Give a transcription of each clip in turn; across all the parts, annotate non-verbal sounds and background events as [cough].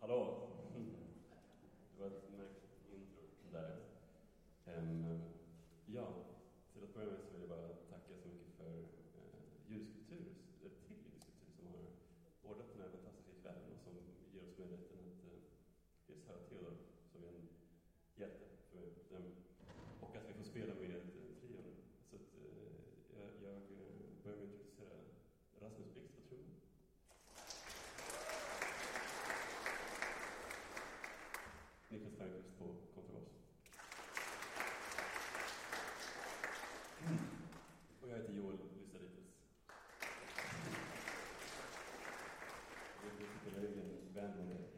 Hallå! Är en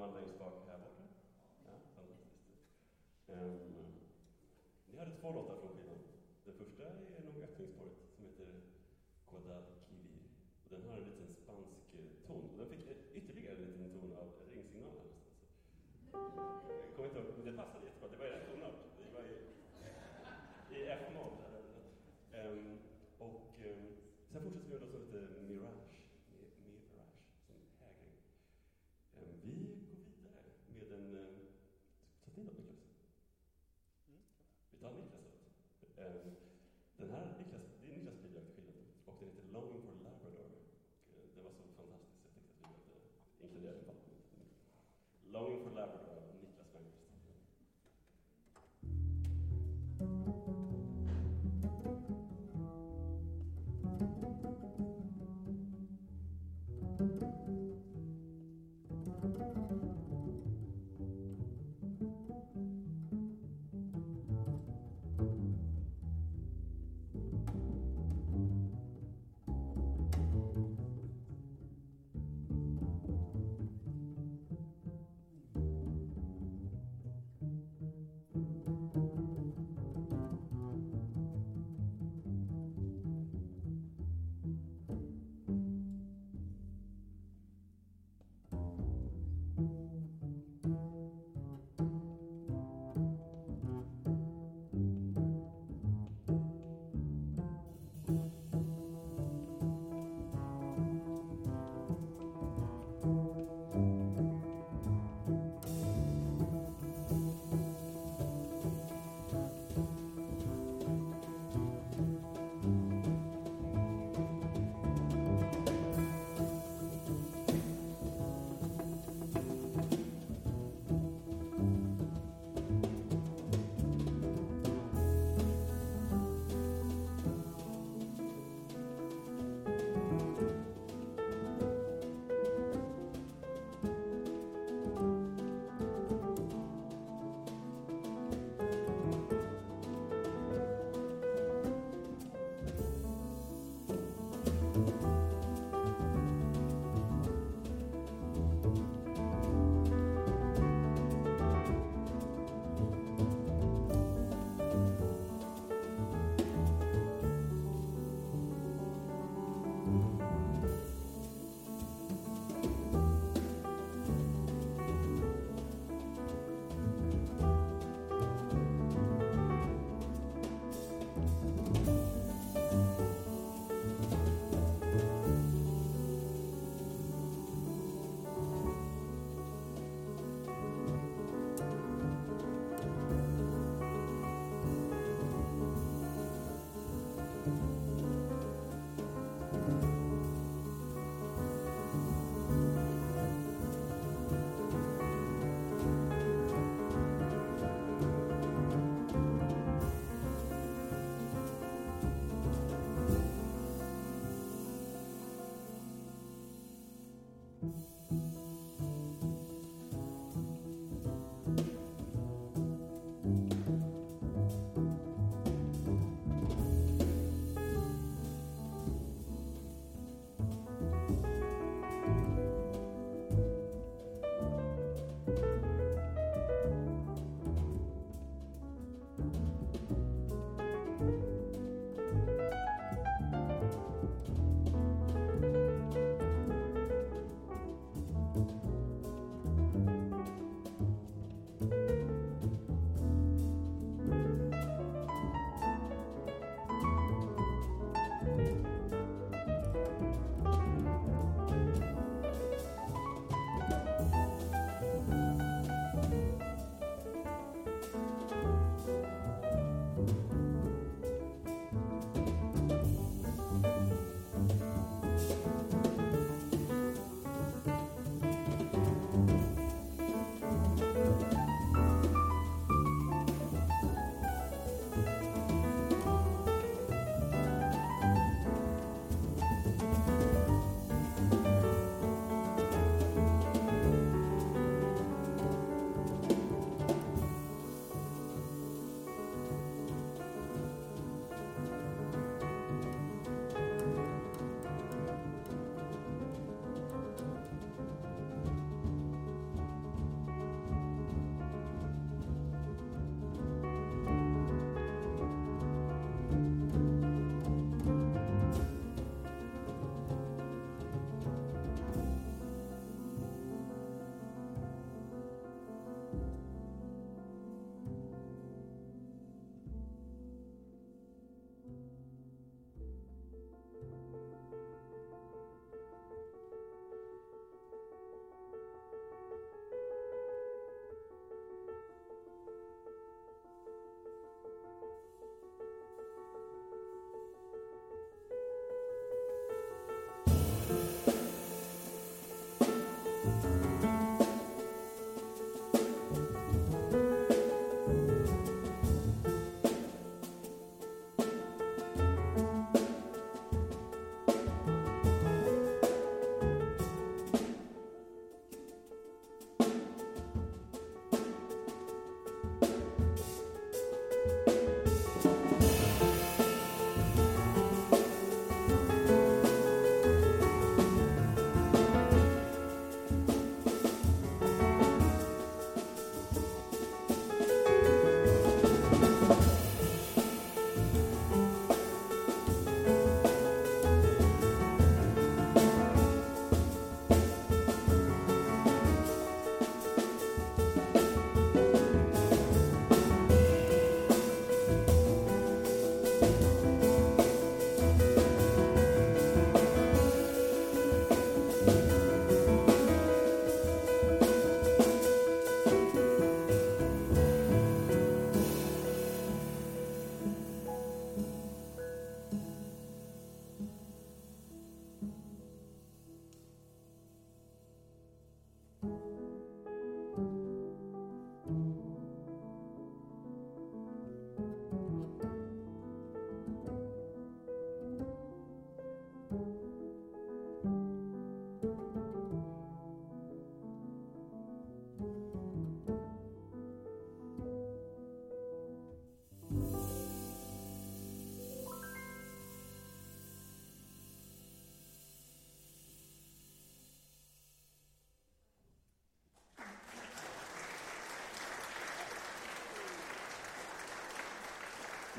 man längst bak här borta. Ja, fantastiskt. Um, ni hade två låtar från Ehm, den här Niklas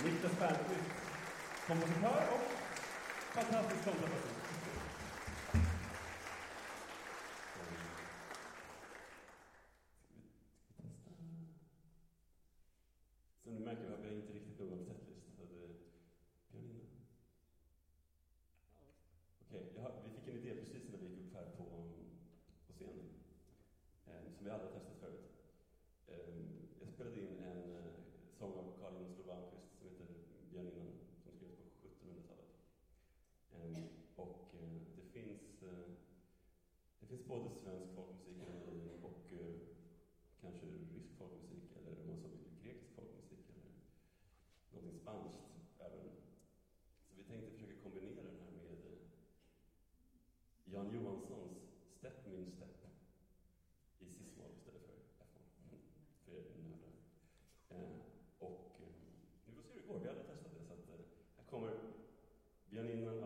Niklas Bernqvist, kompositör och fantastisk kontrabasist. den innan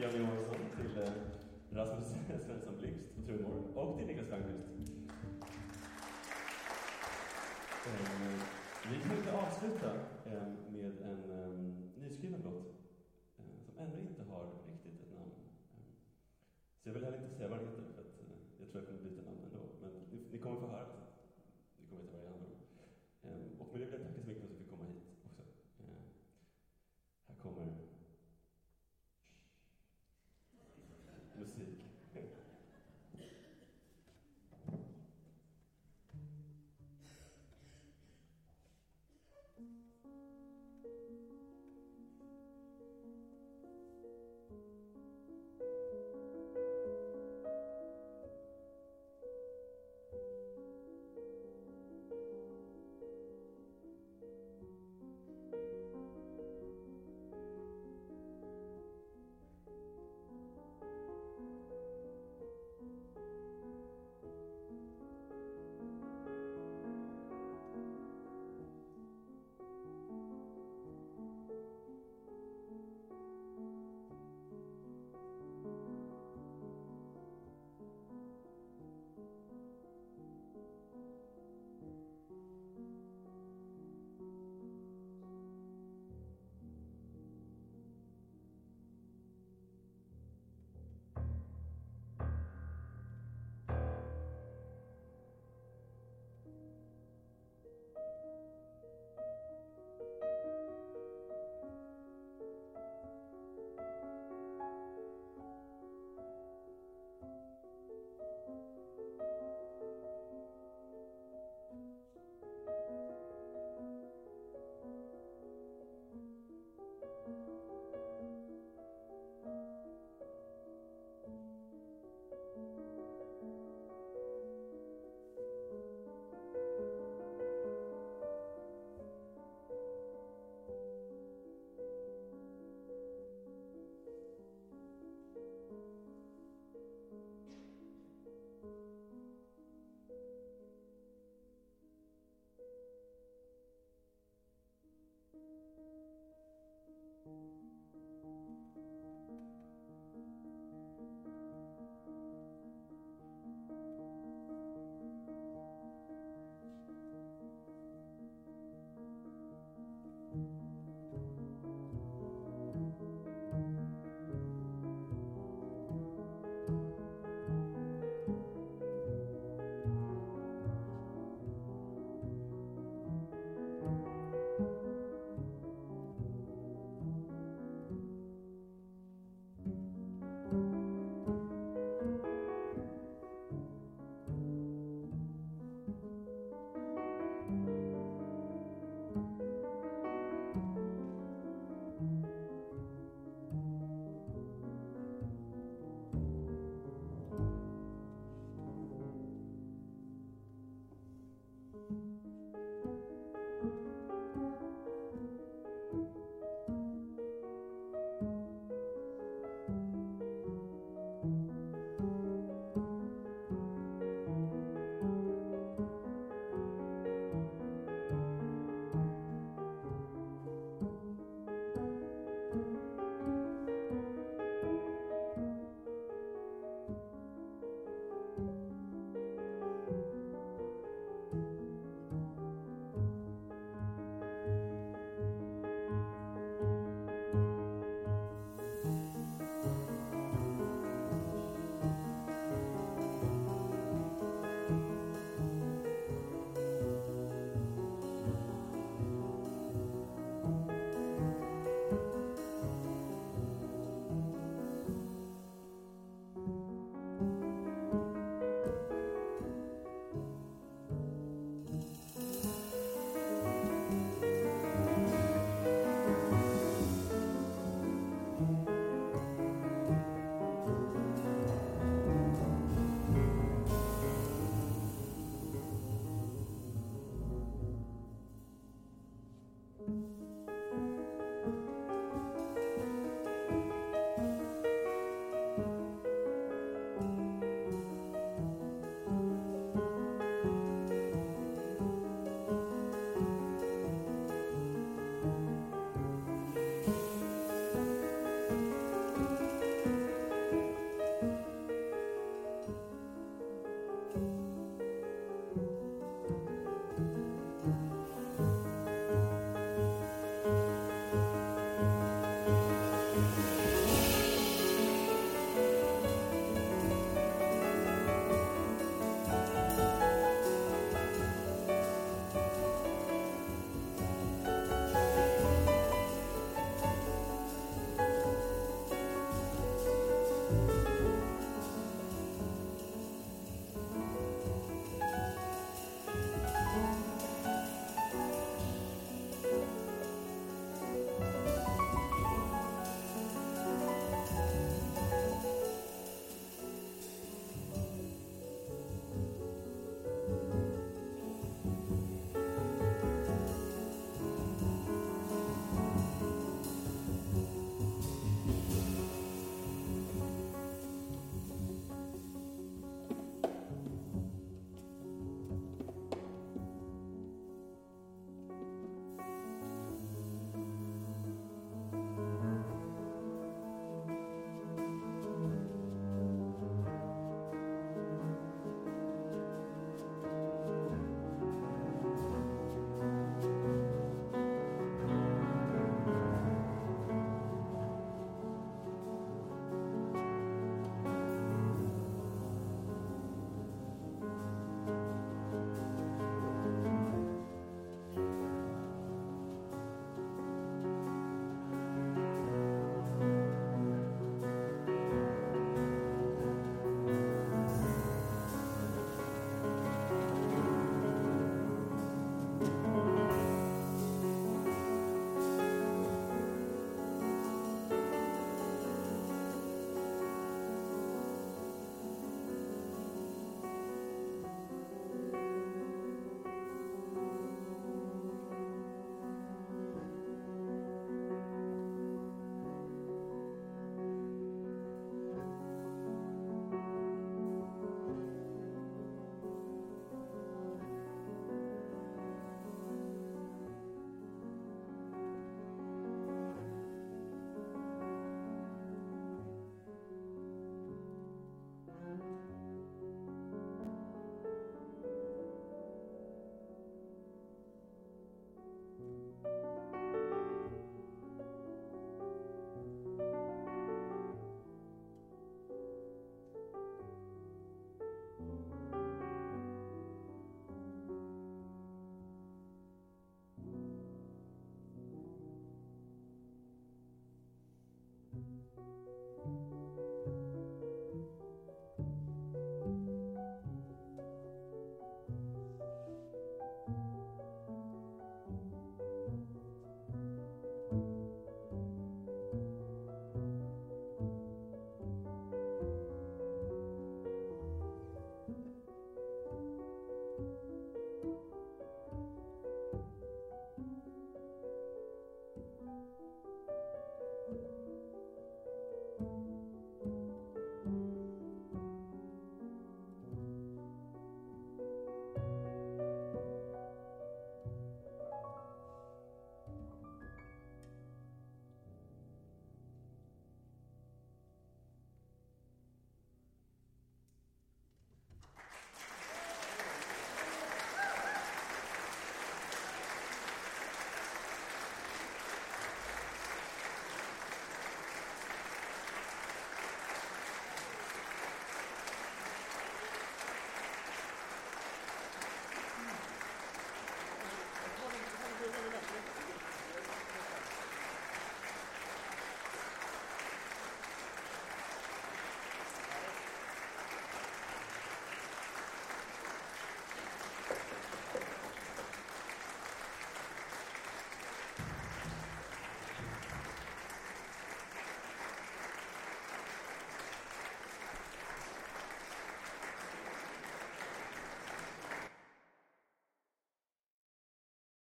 Janne Johansson, till eh, Rasmus [laughs] Svensson Blixt på trummor och till Niklas Stjernqvist. Eh, vi tänkte avsluta eh, med en nyskriven låt som ännu inte har riktigt ett namn. Så jag vill heller inte säga vad den heter, för jag tror jag kommer byta namn ändå. Men ni kommer få höra